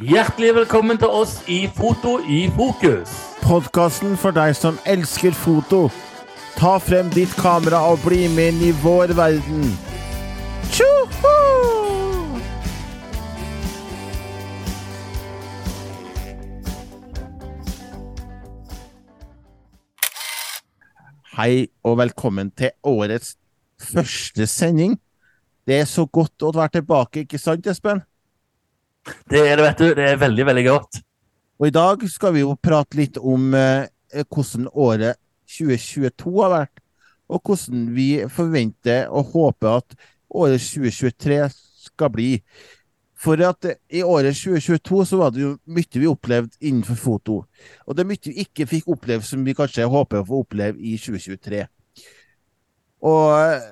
Hjertelig velkommen til oss i Foto i fokus. Podkasten for deg som elsker foto. Ta frem ditt kamera og bli med inn i vår verden. Tjoho! Hei og velkommen til årets første sending. Det er så godt å være tilbake, ikke sant, Espen? Det er det, vet du. Det er veldig, veldig godt. Og i dag skal vi jo prate litt om eh, hvordan året 2022 har vært, og hvordan vi forventer og håper at året 2023 skal bli. For at eh, i året 2022 så var det jo mye vi opplevde innenfor foto. Og det er mye vi ikke fikk oppleve som vi kanskje håper å få oppleve i 2023. Og eh,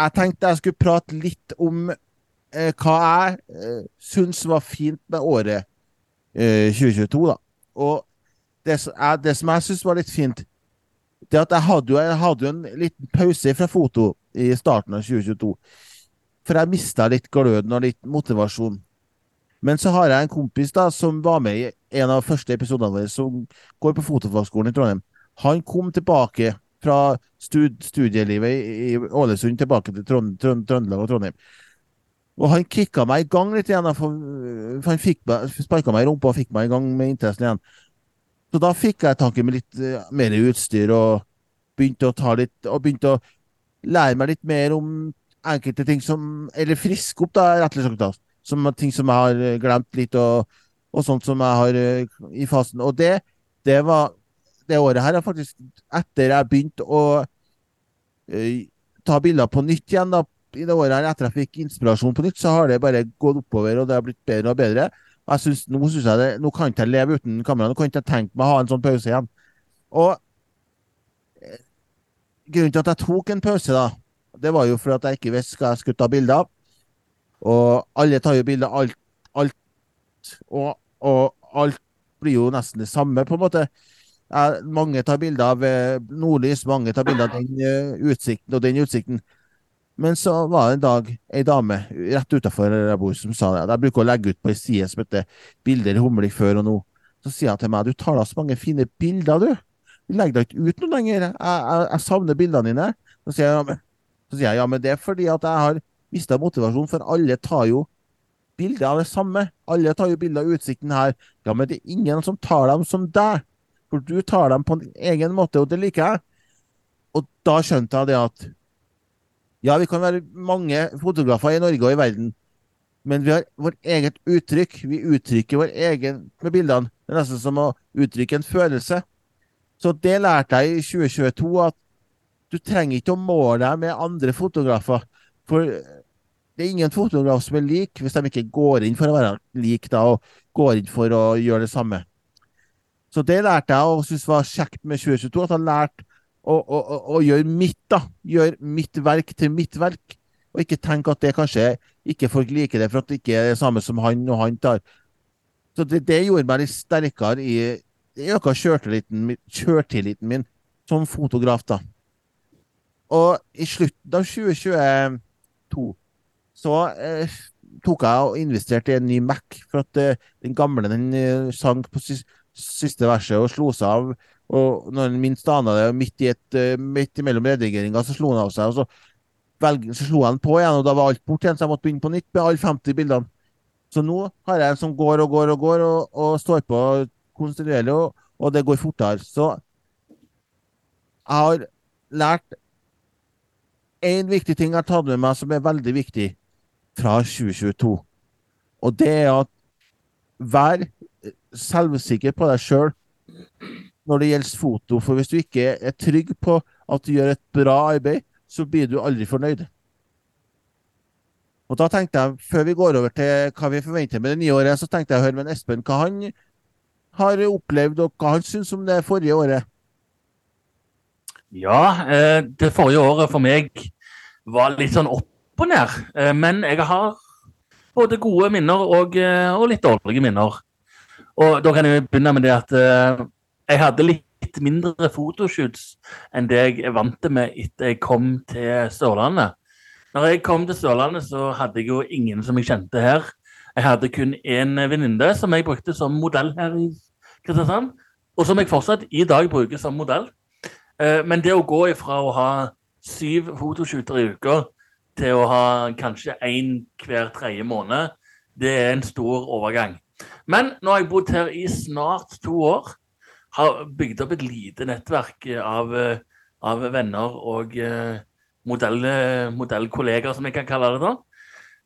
jeg tenkte jeg skulle prate litt om eh, hva jeg eh, syns var fint med året eh, 2022, da. Og det, jeg- det som jeg syns var litt fint, det at jeg hadde jo jeg hadde jo en liten pause fra foto i starten av 2022. For jeg mista litt gløden og litt motivasjon. Men så har jeg en kompis da som var med i en av første episodene våre, som går på Fotofagskolen i Trondheim. Han kom tilbake fra stud studielivet i, Ålesund tilbake til Trøndelag og Trondheim. Og han kicka meg i gang litt igjen, for, han fikk sparka meg i rumpa og fikk meg i gang med interessen igjen. Så da fikk jeg tanken med litt uh, mer utstyr og begynte å ta litt Og begynte å lære meg litt mer om enkelte ting som Eller friske opp, da, rett og slett. Som ting som jeg har glemt litt, og, og sånt som jeg har uh, i fasen. Og det, det var Det året her er faktisk etter jeg begynte å uh, ta bilder på nytt igjen, da, i det året her, etter jeg fikk inspirasjon på nytt, så har det bare gått oppover, og det har blitt bedre og bedre. Jeg synes, nå synes jeg det, nå kan ikke jeg leve uten kamera. Nå kan ikke jeg tenke meg å ha en sånn pause igjen. Og eh, grunnen til at jeg tok en pause, da, det var jo for at jeg ikke visste hva jeg skulle ta bilder av. Og alle tar jo bilder alt, alt og, og alt blir jo nesten det samme, på en måte. Jeg, mange tar bilder av eh, nordlys, mange tar bilder av den uh, utsikten og den utsikten. Men så var det en dag ei dame rett utafor der jeg bor som sa det. Jeg bruker å legge ut på ei side som heter 'Bilder humling før og nå'. Så sier hun til meg 'Du tar da så mange fine bilder, du'. Du legger deg ikke ut noe lenger. Jeg, jeg, jeg savner bildene dine. Så sier, jeg, ja, men, så sier jeg ja, men det er fordi at jeg har mista motivasjon, for alle tar jo bilder av det samme. Alle tar jo bilder av utsikten her. Ja, men det er ingen som tar dem som deg. For du tar dem på en egen måte, og det liker jeg. Og da skjønte jeg det at ja, vi kan være mange fotografer i Norge og i verden, men vi har vårt eget uttrykk. Vi uttrykker vår egen med bildene. Det er nesten som å uttrykke en følelse. Så det lærte jeg i 2022, at du trenger ikke å måle deg med andre fotografer. For det er ingen fotograf som er lik, hvis de ikke går inn for å være lik da, og går inn for å gjøre det samme. Så det lærte jeg og syntes var kjekt med 2022, at jeg lærte å, og, og, og gjør mitt, da. Gjør mitt verk til mitt verk. Og ikke tenk at det kanskje ikke folk liker det, for at det ikke er det samme som han og han tar. Så det, det gjorde meg litt sterkere i Det øka kjørtilliten, min- som fotograf, da. Og i slutten av 2022 så eh, tok jeg og investerte i en ny Mac, for at eh, den gamle den eh, sank på siste verset og slo seg av. Og når han minst ana det, midt, i et, eh, midt imellom redigeringa, så slo han av seg. og så velg, så slo han på igjen, og da var alt borte igjen, så jeg måtte begynne på nytt med alle 50 bildene. Så nå har jeg en som går og går og går, og, og står på kontinuerlig, og, og det går fortere. Så jeg har lært én viktig ting jeg har tatt med meg som er veldig viktig fra 2022. Og det er at vær selvsikker på deg sjøl når det gjelder foto. For hvis du ikke er trygg på at du gjør et bra arbeid, så blir du aldri fornøyd. Og da tenkte jeg, før vi går over til hva vi forventer med det nye året, så tenkte jeg å høre med Espen hva han har opplevd, og hva han syns om det forrige året. Ja, eh, det forrige året for meg var litt sånn opp og ned. Eh, men jeg har både gode minner og, eh, og litt dårlige minner. Og da kan jeg begynne med det at eh, jeg hadde litt mindre fotoshoots enn det jeg er vant med etter jeg kom til Sørlandet. Når jeg kom til Sørlandet, så hadde jeg jo ingen som jeg kjente her. Jeg hadde kun én venninne som jeg brukte som modell her i Kristiansand, og som jeg fortsatt i dag bruker som modell. Eh, men det å gå ifra å ha syv fotoshooter i uka til å ha kanskje én hver tredje måned, det er en stor overgang. Men nå har jeg bodd her i snart to år. Har bygd opp et lite nettverk av, av venner og modell, modellkollegaer, som jeg kan kalle det. da.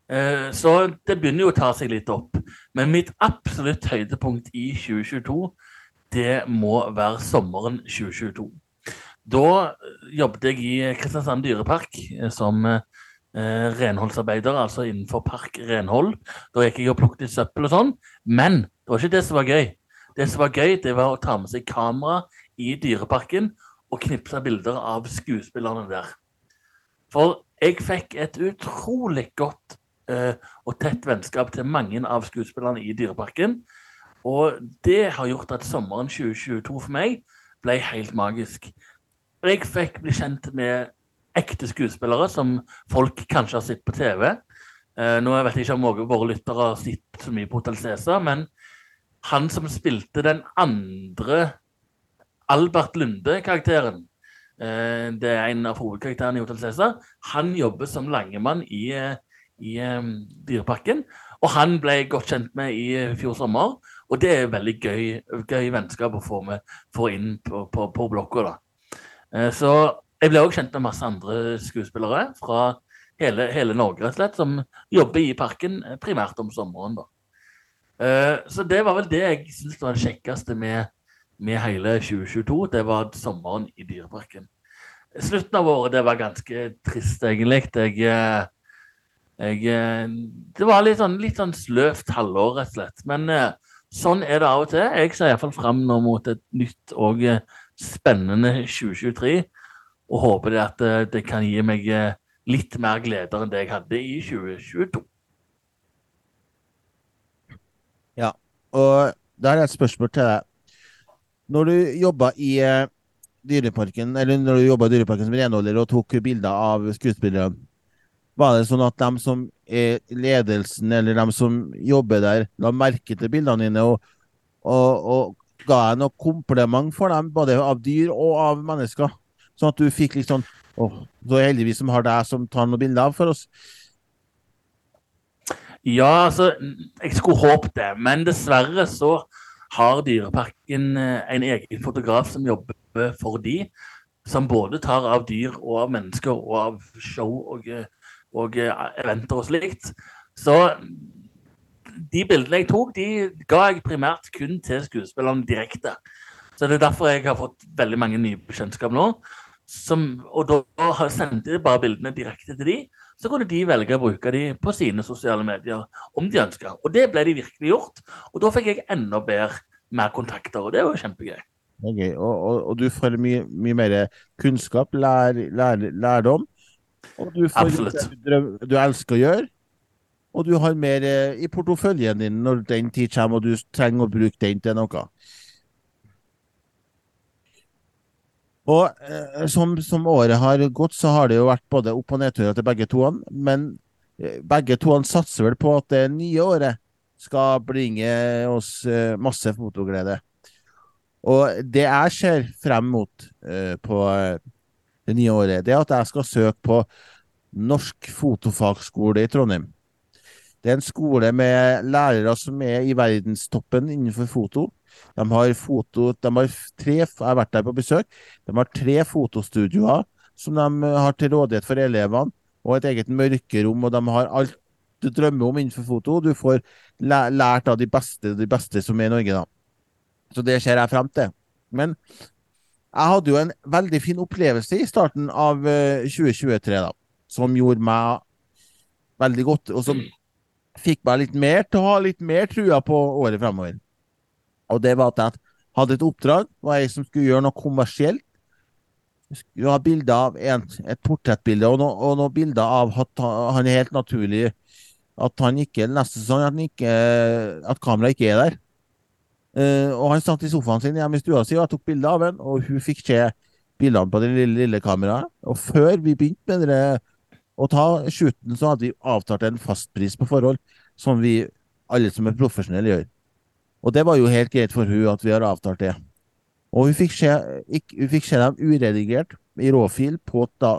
Eh, så det begynner jo å ta seg litt opp. Men mitt absolutt høydepunkt i 2022, det må være sommeren 2022. Da jobbet jeg i Kristiansand dyrepark eh, som eh, renholdsarbeider, altså innenfor park renhold. Da gikk jeg og plukket søppel og sånn. Men det var ikke det som var gøy. Det som var gøy, det var å ta med seg kamera i dyreparken og knipse bilder av skuespillerne der. For jeg fikk et utrolig godt eh, og tett vennskap til mange av skuespillerne i Dyreparken. Og det har gjort at sommeren 2022 for meg ble helt magisk. Jeg fikk bli kjent med ekte skuespillere som folk kanskje har sett på TV. Eh, nå vet jeg ikke om våre lyttere har sett så mye på Hotell Cæsar, men han som spilte den andre Albert Lunde-karakteren Eh, det er en av hovedkarakterene i Hotell Cæsar. Han jobber som langemann i, eh, i um, Dyreparken. Og han ble godt kjent med i fjor sommer. Og det er veldig gøy, gøy vennskap å få, med, få inn på, på, på blokka. da. Så jeg ble også kjent med masse andre skuespillere fra hele, hele Norge, rett og slett, som jobber i parken primært om sommeren. da. Så det var vel det jeg syntes var det kjekkeste med med hele 2022, det var sommeren i Dyreparken. Slutten av året det var ganske trist, egentlig. Jeg, eh, jeg, eh, det var litt sånn, litt sånn sløvt halvår, rett og slett. Men uh, sånn er det av og til. Jeg ser iallfall fram nå mot et nytt og spennende 2023. Og håper at det kan gi meg litt mer gleder enn det jeg hadde i 2022. Ja, og da er et spørsmål til deg. Når du jobba i uh, Dyreparken eller når du jobba i Dyreparken som renholder og tok bilder av skuespillerne, var det sånn at de som er ledelsen, eller de som jobber der, la merke til bildene dine og, og, og ga deg noe kompliment for dem, både av dyr og av mennesker? Sånn at du fikk litt sånn Å, så heldigvis som har deg som tar noen bilder av for oss. Ja, altså Jeg skulle håpet det, men dessverre så har Dyreparken eh, en egen fotograf som jobber for de, som både tar av dyr og av mennesker og av show og, eh, og eh, eventer og slikt. Så de bildene jeg tok, de ga jeg primært kun til skuespillerne direkte. Så det er derfor jeg har fått veldig mange nye bekjentskap nå. Som, og da sendte jeg bare bildene direkte til de, så kunne de velge å bruke de på sine sosiale medier om de ønska. Og det ble de virkelig gjort. Og da fikk jeg enda bedre mer kontakter, og det var kjempegøy. Okay. Og, og, og, du får mye, mye mer kunnskap, lær, lær, lærdom. Og du får Absolutt. det du, du elsker å gjøre. Og du har mer eh, i porteføljen din når den tid kommer og du trenger å bruke den til noe. Og eh, som, som, året har gått, så har det jo vært både opp- og nedturer til begge to. Men eh, begge to satser vel på at det nye året skal bringe oss eh, masse fotoglede. Og det jeg ser frem mot eh, på eh, det nye året, det er at jeg skal søke på Norsk fotofagskole i Trondheim. Det er en skole med lærere som er i verdenstoppen innenfor foto. De har, foto, de har tre, jeg har vært der på besøk. De har tre fotostudioer som de har til rådighet for elevene, og et eget mørkerom. Og de har alt du drømmer om innenfor foto. Du får lært av de beste, de beste som er i Norge, da. Så det ser jeg frem til. Men jeg hadde jo en veldig fin opplevelse i starten av 2023, eh, da. Som gjorde meg veldig godt, og som fikk meg litt mer til å ha litt mer trua på året fremover. Og det var at jeg hadde et oppdrag, var jeg som skulle gjøre noe kommersielt. Jeg skulle ha bilder av en, et portrettbilde og, no, og noen bilder av at han er helt naturlig at han ikke neste sesong at, ikke, at kameraet ikke er der. Uh, og han satt i sofaen sin hjemme i stua si og jeg tok bilde av ham, og hun fikk se bildene på det lille, lille kameraet. Og før vi begynte med det, å ta shooten, så hadde vi avtalt en fastpris på forhold som vi alle som er profesjonelle, gjør. Og det var jo helt greit for hun at vi har avtalt det. Og hun fikk se, ikk- hun fikk se dem uredigert i råfil på da,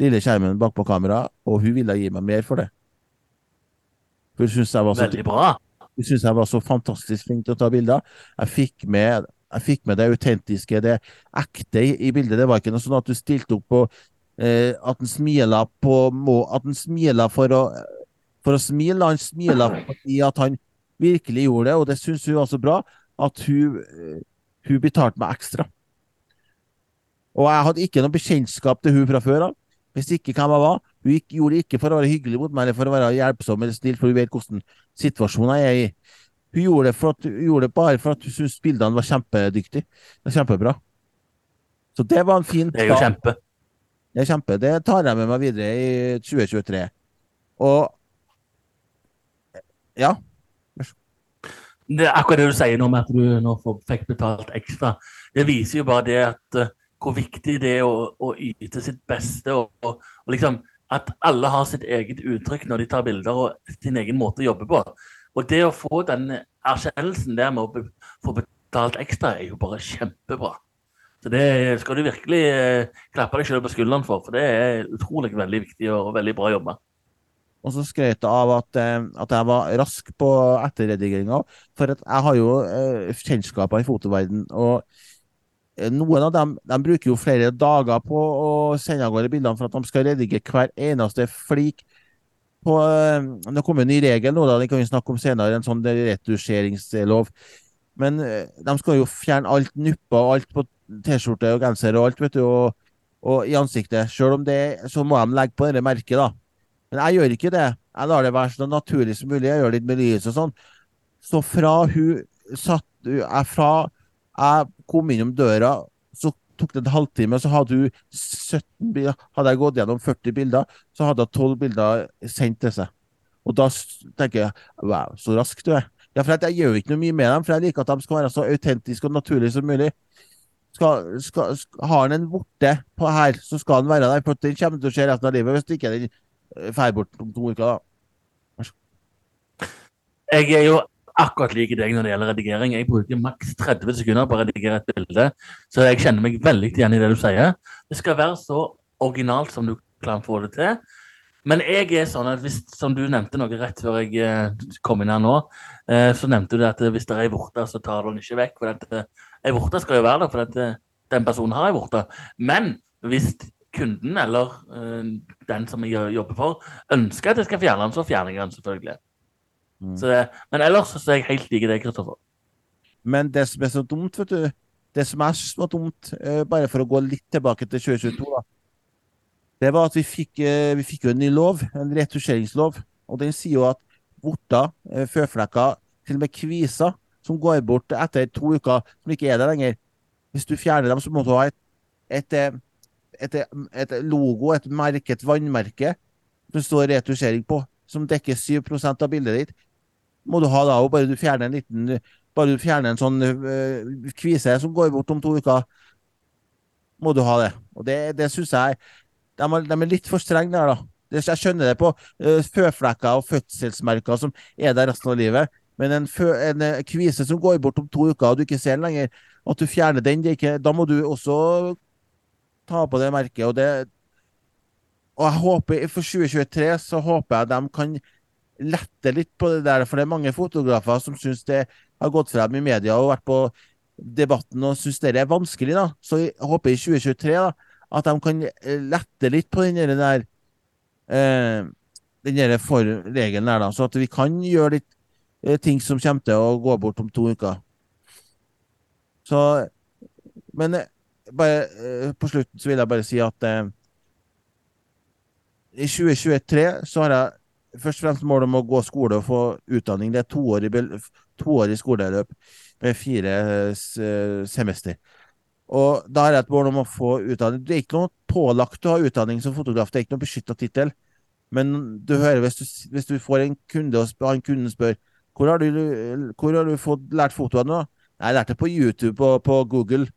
lille skjermen bakpå kameraet, og hun ville gi meg mer for det. For hun syntes jeg var så Veldig bra. Hun syntes jeg var så fantastisk flink til å ta bilder. Jeg fikk med, jeg fikk med det autentiske, det ekte i, i bildet. Det var ikke noe sånn at du stilte opp på eh, At han smila på må, At han smila for å for å smile. Han smila fordi at han virkelig gjorde det, og det syns hun var så bra at hun, eh, hun betalte meg ekstra. Og jeg hadde ikke noe bekjentskap til hun fra før av. Hvis ikke hvem jeg var. Hun gikk, gjorde det ikke for å være hyggelig mot meg eller for å være hjelpsom eller snill, for hun vet hvordan situasjonen jeg er i. Hun gjorde det, for at, hun gjorde det bare for at hun syntes bildene var kjempedyktige. Det kjempebra. Så det var en fin Det er jo kjempe. Det er kjempe. Det tar jeg med meg videre i 2023. Og ja. Det er akkurat det du sier nå med at du nå fikk betalt ekstra. Det viser jo bare det at eh, hvor viktig det er å, å yte sitt beste. Og, og, og liksom at alle har sitt eget uttrykk når de tar bilder, og sin egen måte å jobbe på. Og det å få den erkjennelsen der med å få betalt ekstra, er jo bare kjempebra. Så det skal du virkelig eh, klappe deg selv på skulderen for, for det er utrolig veldig viktig og veldig bra jobba. Og så skrøt jeg av at, eh, at jeg var rask på etterredigeringa. For jeg har jo eh, kjennskaper i fotoverden, og eh, noen av dem de bruker jo flere dager på å sende av gårde bildene for at de skal redigere hver eneste flik. På, eh, det kommer en ny regel nå, da, det kan vi snakke om senere, en sånn retusjeringslov. Men de skal jo fjerne alt nupper og alt på T-skjorte og genser og alt, vet du, og, og i ansiktet. Selv om det, så må de legge på det merket, da. Men jeg gjør ikke det. Jeg lar det være så naturlig som mulig. Jeg gjør litt med lys og sånn. Så fra hun satt jeg Fra jeg kom innom døra, så tok det en halvtime, så hadde hun 17 bilder. Hadde jeg gått gjennom 40 bilder, så hadde hun 12 bilder sendt til seg. Og da tenker jeg wow, så rask du er. Ja, for jeg gjør ikke noe mye med dem, for jeg liker at de skal være så autentiske og naturlige som mulig. Skal, skal, skal, har han en borte på her, så skal han være der, for den kommer til å skje resten av livet hvis ikke den eh, bort om to uker. da. Jeg er jo akkurat lik deg når det gjelder redigering. Jeg bruker maks 30 sekunder på å redigere et bilde, så jeg kjenner meg veldig igjen i det du sier. Det skal være så originalt som du kan få det til. Men jeg er sånn at hvis, som du nevnte noe rett før jeg eh, kom inn her nå, eh, så nevnte du at hvis det er ei vorte, så tar du den ikke vekk. For eh, ei vorte skal jo være der, for den personen har ei vorte. Men hvis kunden eller uh, den som jeg jobber for, ønsker at jeg skal fjerne den, så fjerner jeg den selvfølgelig. Mm. Så, det- men ellers så er jeg helt lik deg, Kristoffer. Men det som er så dumt, vet du Det som er så dumt, uh, bare for å gå litt tilbake til 2022, da, det var at vi fikk, uh, vi fikk jo en ny lov, en retusjeringslov. Og den sier jo at vorter, eh, føflekker, til og med kviser, som går bort etter to uker, som ikke er der lenger Hvis du fjerner dem, så må du ha et, et, eh, et, et logo, et merke, et vannmerke, som står retusjering på, som dekker 7% av bildet ditt. Må du ha da, og bare du fjerner en liten bare du fjerner en sånn øh, kvise som går bort om to uker, må du ha det. Og det, det syns jeg de er, de er litt for strenge der, da. Jeg skjønner det på øh, føflekker og fødselsmerker som er der resten av livet. Men en, fø, en øh, kvise som går bort om to uker, og du ikke ser den lenger, at du fjerner den, ikke, da må du også ta på det merket. Og, det, og jeg håper, for 2023 så håper jeg de kan lette litt på det der, for det er mange fotografer som syns det har gått frem i media og vært på debatten og syns det er vanskelig. da. Så jeg håper i 2023 da, at de kan eh, lette litt på den der, eh, den der regelen der, da, så at vi kan gjøre litt eh, ting som kommer til å gå bort om to uker. Så Men eh, bare eh, på slutten så vil jeg bare si at eh, i 2023 så har jeg først og fremst mål om å gå skole og få utdanning. Det er toårig, to skoleløp med fire eh, semester. Og da har jeg et mål om å få utdanning. Det er ikke noe pålagt å ha utdanning som fotograf, det er ikke noe beskytta tittel. Men du hører hvis du, hvis du får en kunde, og han kunden spør hvor har du, hvor har du fått lært fotoene nå? Jeg lærte det på YouTube og på Google.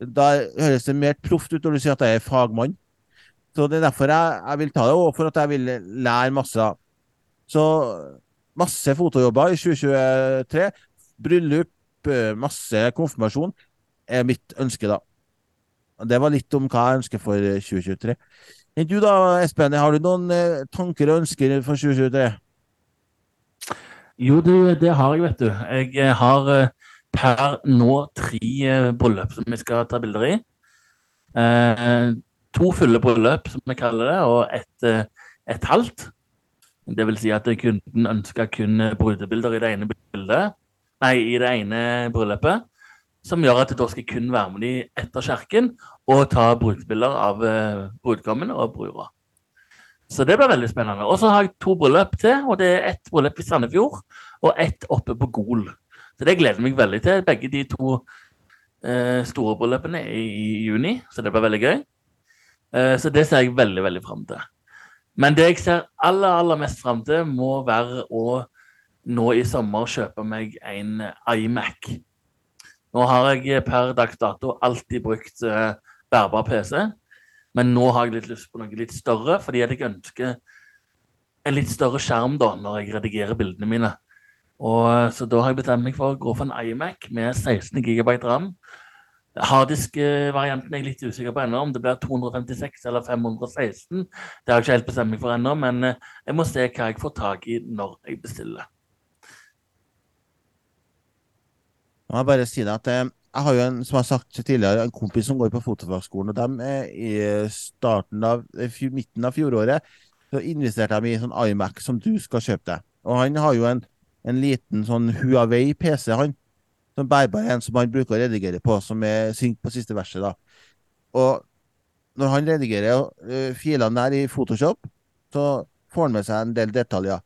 Da høres det mer proft ut når du sier at jeg er fagmann. Så det er derfor jeg, jeg vil ta det, og for at jeg vil lære masse. Så masse fotojobber i 2023. Bryllup, eh, masse konfirmasjon er mitt ønske, da. Det var litt om hva jeg ønsker for 2023. Enn du da, Espen, har du noen eh, tanker og ønsker for 2023? Jo, det, det har jeg, vet du. Jeg eh, har per nå tre eh, bryllup som vi skal ta bilder i. Eh, to fulle bryllup, som vi kaller det, og et, eh, et halvt. Det vil si at kunden ønsker kun brudebilder i det ene bildet, nei, i det ene bryllupet. Som gjør at da skal kun være med de etter kirken og ta brudebilder av brudgommen og brura. Så det blir veldig spennende. Og så har jeg to bryllup til, og det er ett bryllup i Sandefjord og ett oppe på Gol. Så det gleder jeg meg veldig til. Begge de to eh, store bryllupene er i juni, så det blir veldig gøy. Eh, så det ser jeg veldig, veldig fram til. Men det jeg ser aller, aller mest fram til, må være å nå i sommer kjøpe meg en iMac. Nå har jeg per dags dato alltid brukt uh, bærbar PC, men nå har jeg litt lyst på noe litt større, fordi jeg ønsker en litt større skjerm da, når jeg redigerer bildene mine. Og, så da har jeg bestemt meg for å gå for en iMac med 16 GB ram. Harddisk-varianten er jeg litt usikker på ennå, om det blir 256 eller 516. Det har jeg ikke helt bestemt meg for ennå, men eh, jeg må se hva jeg får tak i når jeg bestiller. Jeg må bare si det at eh, jeg har jo en, som har sagt tidligere, en kompis som går på fotofagskolen. og de, eh, I starten av, midten av fjoråret så investerte de i sånn iMac som du skal kjøpe deg. Og han har jo en, en liten sånn Huawei-PC, han. Som bærbar en som han bruker å redigere på, som er synk på siste verset. da. Og når han redigerer uh, filene der i Photoshop, så får han med seg en del detaljer.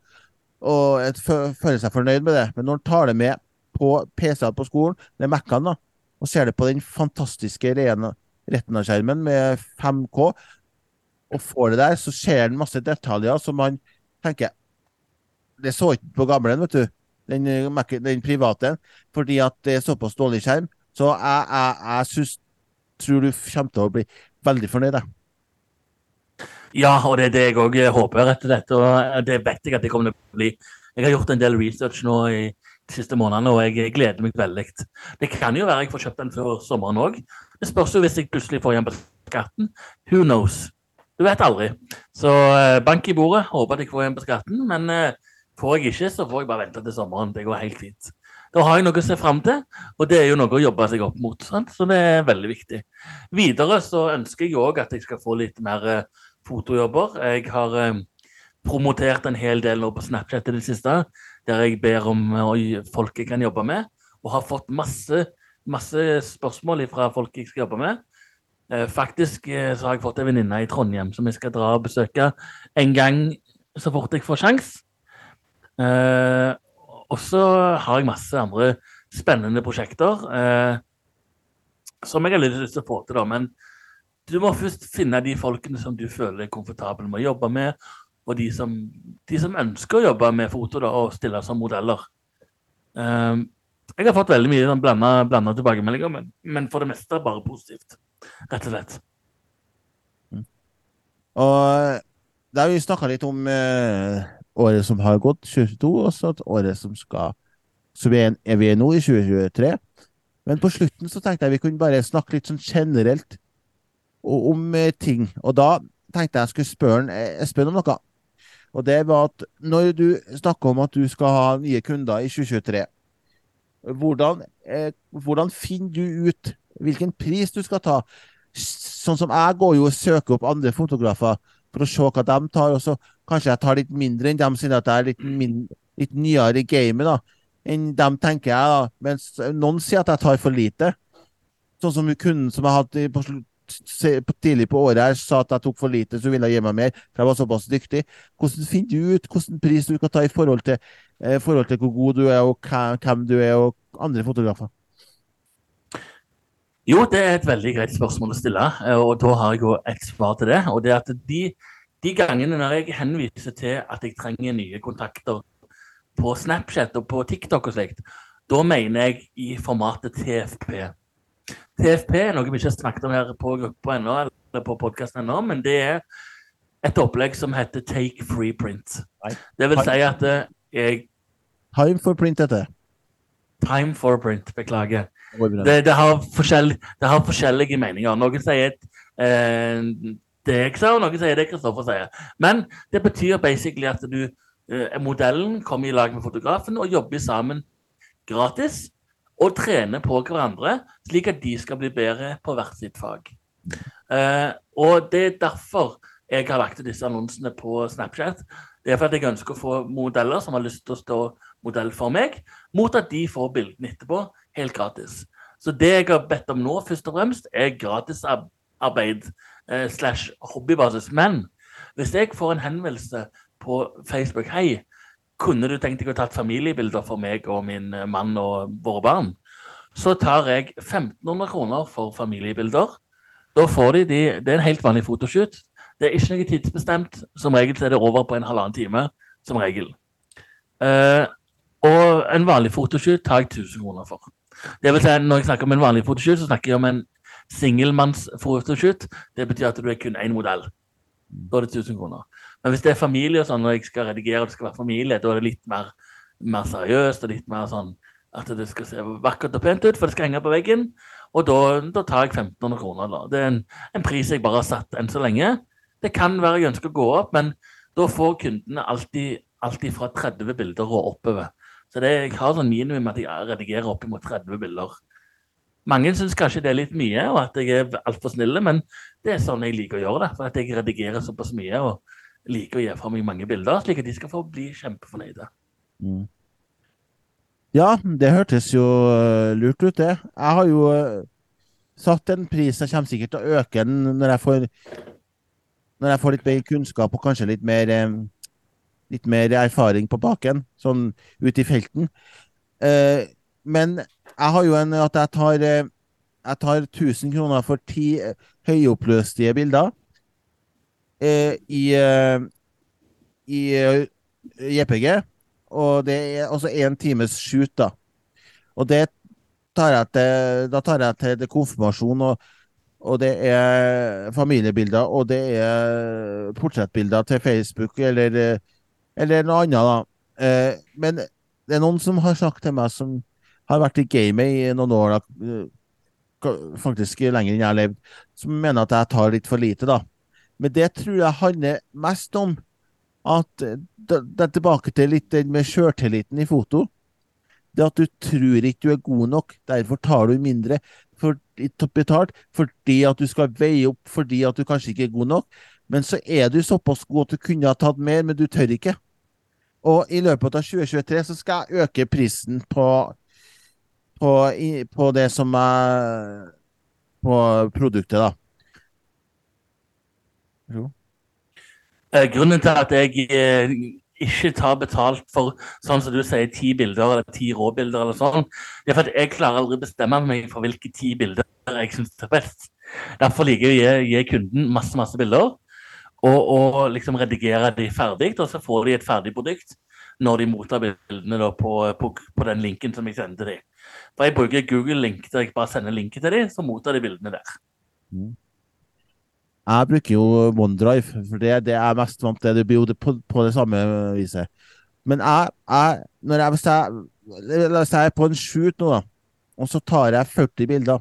Og jeg føler seg fornøyd med det. Men når han tar det med på PC-er på skolen, med Mac-ene, og ser det på den fantastiske Retina-skjermen med 5K, og får det der, så ser han masse detaljer som han tenker Det så ikke på gamlen, vet du. Den, den, private. Fordi at det er såpass dårlig skjerm. Så jeg, jeg, jeg synes, tror du kommer til å bli veldig fornøyd. Ja, og det er det jeg òg håper etter dette. Og det vet jeg at det kommer til å bli. Jeg har gjort en del research nå i de siste månedene, og jeg gleder meg veldig. Det kan jo være jeg får kjøpt den før sommeren òg. Det spørs jo hvis jeg plutselig får igjen på skatten. Who knows? Du vet aldri. Så eh, bank i bordet. Håper at jeg får igjen på skatten. Men eh, får jeg ikke, så får jeg bare vente til sommeren. Det går helt fint. Da har jeg noe å se fram til, og det er jo noe å jobbe seg opp mot. Sant? Så det er veldig viktig. Videre så ønsker jeg òg at jeg skal få litt mer eh, fotojobber. Jeg har promotert en hel del nå på Snapchat i det siste der jeg ber om folk jeg kan jobbe med, og har fått masse, masse spørsmål fra folk jeg skal jobbe med. Eh, faktisk eh, så har jeg fått en venninne i Trondheim som jeg skal dra og besøke en gang så fort jeg får sjans. Eh, og så har jeg masse andre spennende prosjekter som jeg har lyst til å få til, da. Men du må først finne de folkene som du føler er komfortabel med å jobbe med, og de som, de som, ønsker å jobbe med foto da, og stille som modeller. Eh, jeg har fått veldig mye sånn blanda tilbakemeldinger, men, men, for det meste bare positivt. Rett og slett. Mm. Og da vi snakka litt om eh, året som har gått, 2022, og så året som skal er vi er nå, i 2023. Men på slutten så tenkte jeg vi kunne bare snakke litt sånn generelt om eh, ting. Og da tenkte jeg skulle spørre eh, Espen om noe. Og det var at når du snakker om at du skal ha nye kunder i 2023, hvordan, eh, hvordan finner du ut hvilken pris du skal ta? Sånn som jeg går jo og søker opp andre fotografer for å se hva de tar, og så kanskje jeg tar litt mindre enn dem, siden jeg er litt, min, litt nyere i gamet enn dem, tenker jeg. da. Mens noen sier at jeg tar for lite. Sånn som kunden som jeg hadde på tidlig på året her sa at jeg tok for lite, så ville jeg gi meg mer. For jeg var såpass dyktig. Hvordan finner du ut hvilken pris du kan ta i forhold til, eh, forhold til hvor god du er, og hvem du er, og andre fotografer? Jo, det er et veldig greit spørsmål å stille, eh, og da har jeg jo et svar til det. Og det er at de, de gangene når jeg henviser til at jeg trenger nye kontakter på Snapchat og på TikTok og slikt, da mener jeg i formatet TFP. TFP er noe vi ikke har snakket om her på gruppa ennå, eller på podkasten ennå, men det er et opplegg som heter Take Free Print. Det vil si at eh, jeg Time for print, heter det. Time for print, beklager. Det. Det, det, har, det har forskjellige meninger. Noen sier eh, det jeg sa, og noen sier det Kristoffer sier. Men det betyr basically at du, eh, modellen kommer i lag med fotografen og jobber sammen gratis. Og trener på hverandre, slik at de skal bli bedre på hvert sitt fag. Eh, og det er derfor jeg har lagt disse annonsene på Snapchat. Det er fordi jeg ønsker å få modeller som har lyst til å stå modell for meg, mot at de får bildene etterpå helt gratis. Så det jeg har bedt om nå, først og fremst, er gratisarbeid eh, slash hobbybasis. Men hvis jeg får en henvendelse på Facebook Hei, kunne du tenkt deg å tatt familiebilder for meg og min eh, mann og våre barn? Så tar jeg 1500 kroner for familiebilder. Da får de, de Det er en helt vanlig fotoshoot. Det er ikke noe tidsbestemt. Som regel er det over på en halvannen time. Som regel. Eh, og en vanlig fotoshoot tar jeg 1000 kroner for. Det vil si, Når jeg snakker om en vanlig fotoshoot, så snakker jeg om en singelmannsfotoshoot. Det betyr at du er kun én modell. Da er det 1000 kroner. Men hvis det er familie og sånn, når jeg skal redigere og det skal være familie, da er det litt mer, mer seriøst og litt mer sånn at det skal se vakkert og pent ut, for det skal henge på veggen. Og da, da tar jeg 1500 kroner. Da. Det er en, en, pris jeg bare har satt enn så lenge. Det kan være jeg ønsker å gå opp, men da får kundene alltid, alltid fra 30 bilder og oppover. Så det, jeg har sånn minimum at jeg redigerer oppimot 30 bilder. Mange syns kanskje det er litt mye, og at jeg er altfor snill, men det er sånn jeg liker å gjøre det. For at jeg redigerer såpass mye og liker å gi fra meg mange bilder, slik at de skal få bli kjempefornøyde. Mm. Ja, det hørtes jo uh, lurt ut, det. Jeg har jo uh, satt en pris. Jeg kommer sikkert til å øke den når jeg får, når jeg får litt mer kunnskap og kanskje litt mer, um, litt mer erfaring på baken, sånn ute i felten. Men jeg har jo en at jeg tar, jeg tar 1000 kroner for ti høyoppløstige bilder i, i JPG. Og det er også én times shoot, da. Og det tar jeg til, da tar jeg til konfirmasjon, og, og, det er familiebilder, og det er portrettbilder til Facebook, eller, eller noe annet, da. Eh, men det er noen som har sagt til meg, som har vært i gamet i noen år, faktisk lenger enn jeg har levd, som mener at jeg tar litt for lite, da. Men det tror jeg handler mest om at det, er tilbake til litt den med sjøltilliten i foto. Det at du tror ikke du er god nok, derfor tar du mindre for, betalt fordi at du skal veie opp fordi at du kanskje ikke er god nok. Men så er du såpass god at du kunne ha tatt mer, men du tør ikke. Og i løpet av 2023 så skal jeg øke prisen på, på, på det som er På produktet, da. Jo. Eh, grunnen til at jeg eh, ikke tar betalt for sånn som du sier, ti bilder eller ti råbilder, eller sånn, det er for at jeg klarer aldri bestemme meg for hvilke ti bilder jeg syns er best. Derfor liker jeg å gi, gi kunden masse masse bilder, og, og, liksom redigere de ferdig. Og så får de et ferdig produkt når de mottar bildene på, på, på, den linken som jeg sender dem. For jeg bruker Google-link der jeg bare sender linken til dem, så mottar de bildene der. Mm. Jeg bruker jo OneDrive, for det, det er mest vant til. Det blir jo på, på, det samme viset. Men jeg, jeg, jeg, hvis, jeg, hvis jeg er på en shoot nå, da, og så tar jeg 40 bilder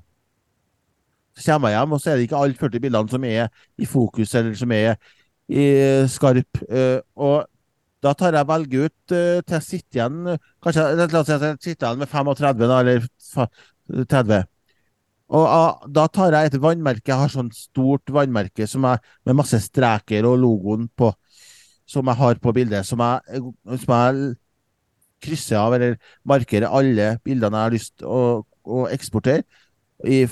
Så kommer jeg hjem, og så er det ikke alle 40 bildene som er i fokus, eller som er i skarp. Eh, og da tar jeg velge ut uh, til jeg sitter igjen Kanskje la oss si jeg sitter igjen med 35, da, eller 30. Og uh, Da tar jeg et vannmerke. Jeg har sånn stort vannmerke jeg, med masse streker og logoen på, som jeg har på bildet. Som jeg, som jeg krysser av eller markerer alle bildene jeg har lyst til å, å, eksportere i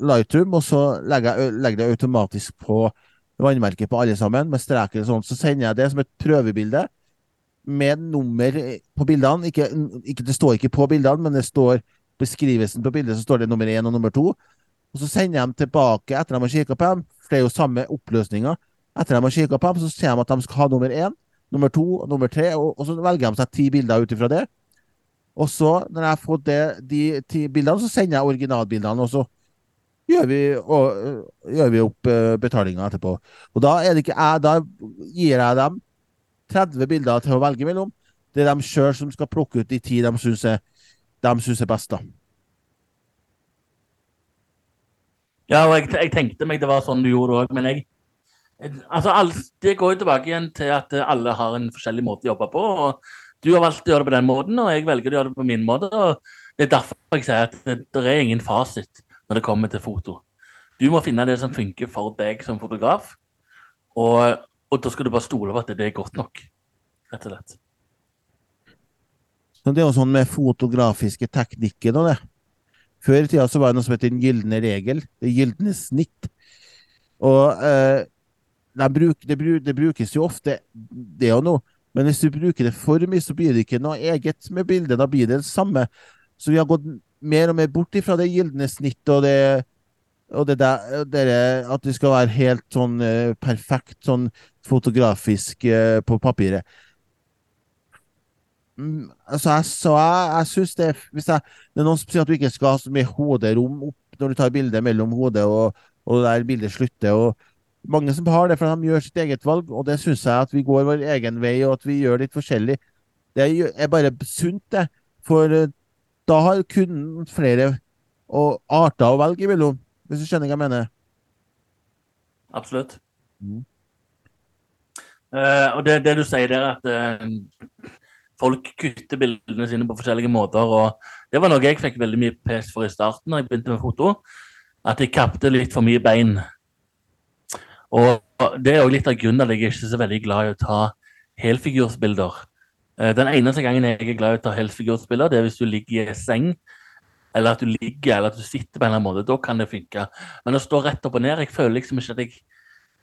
Lightroom. Og så legger jeg legger det automatisk på vannmerket på alle sammen, med streker og sånn. Så sender jeg det som et prøvebilde med nummer på bildene. Ikke, ikke, det står ikke på bildene, men det står beskrivelsen på bildet så står det nummer én og nummer to. Og så sender jeg dem tilbake etter de har kikka på dem, for det er jo samme oppløsninger. Etter de har kikka på dem, så ser de at de skal ha nummer én, nummer to og nummer tre, og, og så velger de seg ti bilder ut ifra det. Og så, når jeg har fått det, de ti bildene, så sender jeg originalbildene, og så gjør vi, og, gjør vi opp uh, betalinga etterpå. Og da er det ikke jeg, da gir jeg dem 30 bilder til å velge mellom. Det er de sjøl som skal plukke ut de ti de syns er, er best, da. Ja, og jeg, jeg tenkte meg det var sånn du gjorde òg, men jeg Altså, alt, Det går jo tilbake igjen til at alle har en forskjellig måte å jobbe på. og Du har valgt å gjøre det på den måten, og jeg velger å gjøre det på min måte. og Det er derfor jeg sier at det, det er ingen fasit når det kommer til foto. Du må finne det som funker for deg som fotograf, og, og da skal du bare stole på at det er godt nok. Rett og slett. Det er jo sånn med fotografiske teknikker og det. Før i tida så var det noe som heter den gylne regel. Det gylne snitt. Og eh, det, bruk, det, bruk, det, brukes jo ofte, det og noe. Men hvis du bruker det for mye, så blir det ikke noe eget med bildet. Da blir det det samme. Så vi har gått mer og mer bort ifra det gylne snittet og det, og det der, det at det skal være helt sånn uh, perfekt sånn fotografisk uh, på papiret. Mm, altså, jeg, så jeg, jeg syns det Hvis jeg, det er noen som sier at du ikke skal ha så mye hoderom opp når du tar bildet mellom hodet og, og der bildet slutter. og mange som har det, for de gjør sitt eget valg, og det syns jeg at vi går vår egen vei, og at vi gjør litt forskjellig. Det er bare sunt, det. For eh, da har kunden flere arter å velge imellom, hvis du skjønner hva jeg mener? Absolutt. Mm. Uh, og det, det, du sier der, at uh, folk kutter bildene sine på forskjellige måter. og Det var noe jeg fikk veldig mye pes for i starten da jeg begynte med foto. At jeg kappte litt for mye bein. Og Det er òg litt av grunnen at jeg ikke er så veldig glad i å ta helfigursbilder. Eh, den eneste gangen jeg er glad i å ta helfigursbilder, det er hvis du ligger i seng, eller at du ligger eller at du sitter på en eller annen måte. Da kan det funke. Men å stå rett opp og ned Jeg føler liksom ikke at jeg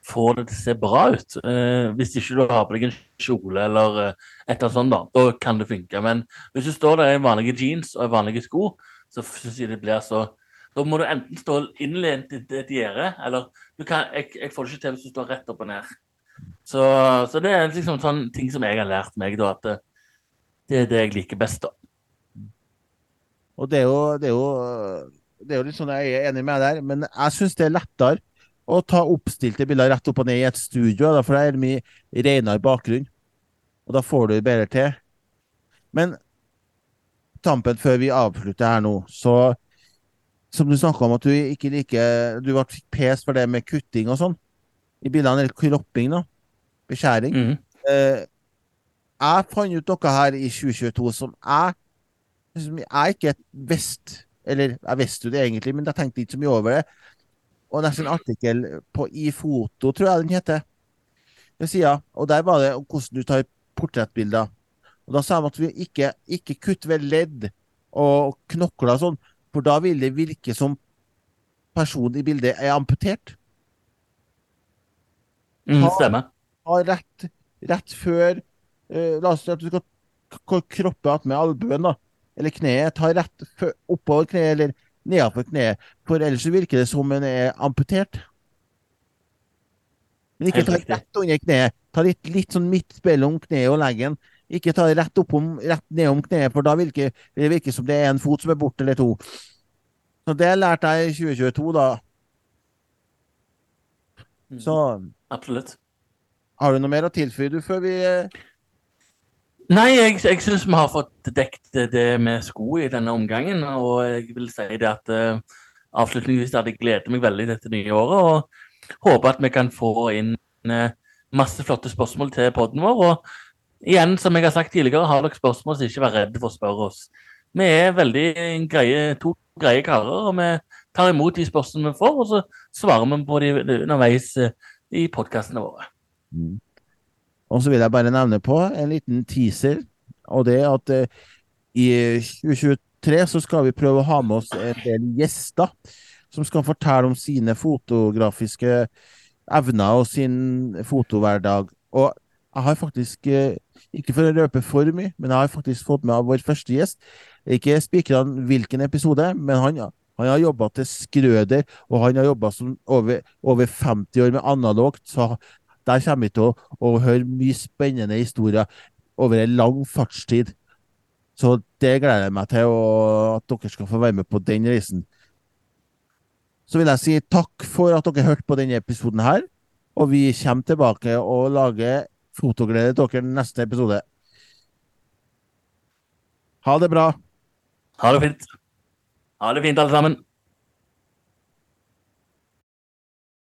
får det til å se bra ut. Eh, hvis ikke du har på deg en kjole eller eh, et eller annet sånt, da, da kan det funke. Men hvis du står der i vanlige jeans og vanlige sko, så syns jeg det blir så Da må du enten stå innlent i et gjerde, eller kan, jeg, jeg, får det ikke til hvis du står rett opp og ned. Så, så det er liksom sånn ting som jeg har lært meg, da, at det, det er det jeg liker best, da. Og det er jo, det er jo, det er jo litt sånn jeg er enig med deg der, men jeg syns det er lettere å ta oppstilte bilder rett opp og ned i et studio, for da er det mye renere bakgrunn. Og da får du bedre til. Men tampen før vi avslutter her nå, så Som du snakka om at du ikke liker Du ble pes for det med kutting og sånn i bildene, eller kropping, da. Beskjæring. Mm. Eh, jeg fant ut noe her i 2022 som jeg som jeg ikke visste Eller jeg visste jo det egentlig, men jeg tenkte ikke så mye over det og nesten en artikkel på i foto, tror jeg den heter. Sida. Og der var det om hvordan du tar portrettbilder. Og Da sa de at vi ikke, ikke kutter ved ledd og knokler og sånn, for da vil det virke som personen i bildet er amputert. Mm, stemmer. Ha rett, rett før uh, La oss si at du skal kroppe med albuen, da. Eller kneet. Ta rett før, oppover kneet, eller nedenfor kneet. For ellers virker det som en er amputert. Men ikke ta rett under kneet. Ta litt, litt sånn midt mellom kneet og leggen. Ikke ta det rett, rett nedom kneet, for da virker det virker som det er en fot som er borte, eller to. Så det lærte jeg i 2022, da. Mm. Så Absolutt. Har du noe mer å tilføye du før vi eh, Nei, jeg, jeg syns vi har fått dekt det med sko i denne omgangen. Og jeg vil si det at uh, avslutningsvis at jeg gleder meg veldig dette nye året. Og håper at vi kan få inn uh, masse flotte spørsmål til poden vår. Og igjen, som jeg har sagt tidligere, har dere spørsmål, så ikke vær redde for å spørre oss. Vi er veldig greie, to greie karer, og vi tar imot de spørsmålene vi får, og så svarer vi på de underveis i podkastene våre. Mm. Og så vil jeg bare nevne på en liten teaser, og det er at eh, i 2023 så skal vi prøve å ha med oss en del gjester som skal fortelle om sine fotografiske evner og sin fotohverdag. Og jeg har faktisk, uh, ikke for å røpe for mye, men jeg har faktisk fått med av vår første gjest. Ikke spikra hvilken episode, men han, han har jobba til Skrøder, og han har jobba over, over 50 år med analogt, så der kommer vi til å, å høre mye spennende historier over en lang fartstid. Så det gleder jeg meg til, og at dere skal få være med på den reisen. Så vil jeg si takk for at dere hørte på denne episoden her. Og vi kommer tilbake og lager fotoglede til dere neste episode. Ha det bra. Ha det fint. Ha det fint, alle sammen.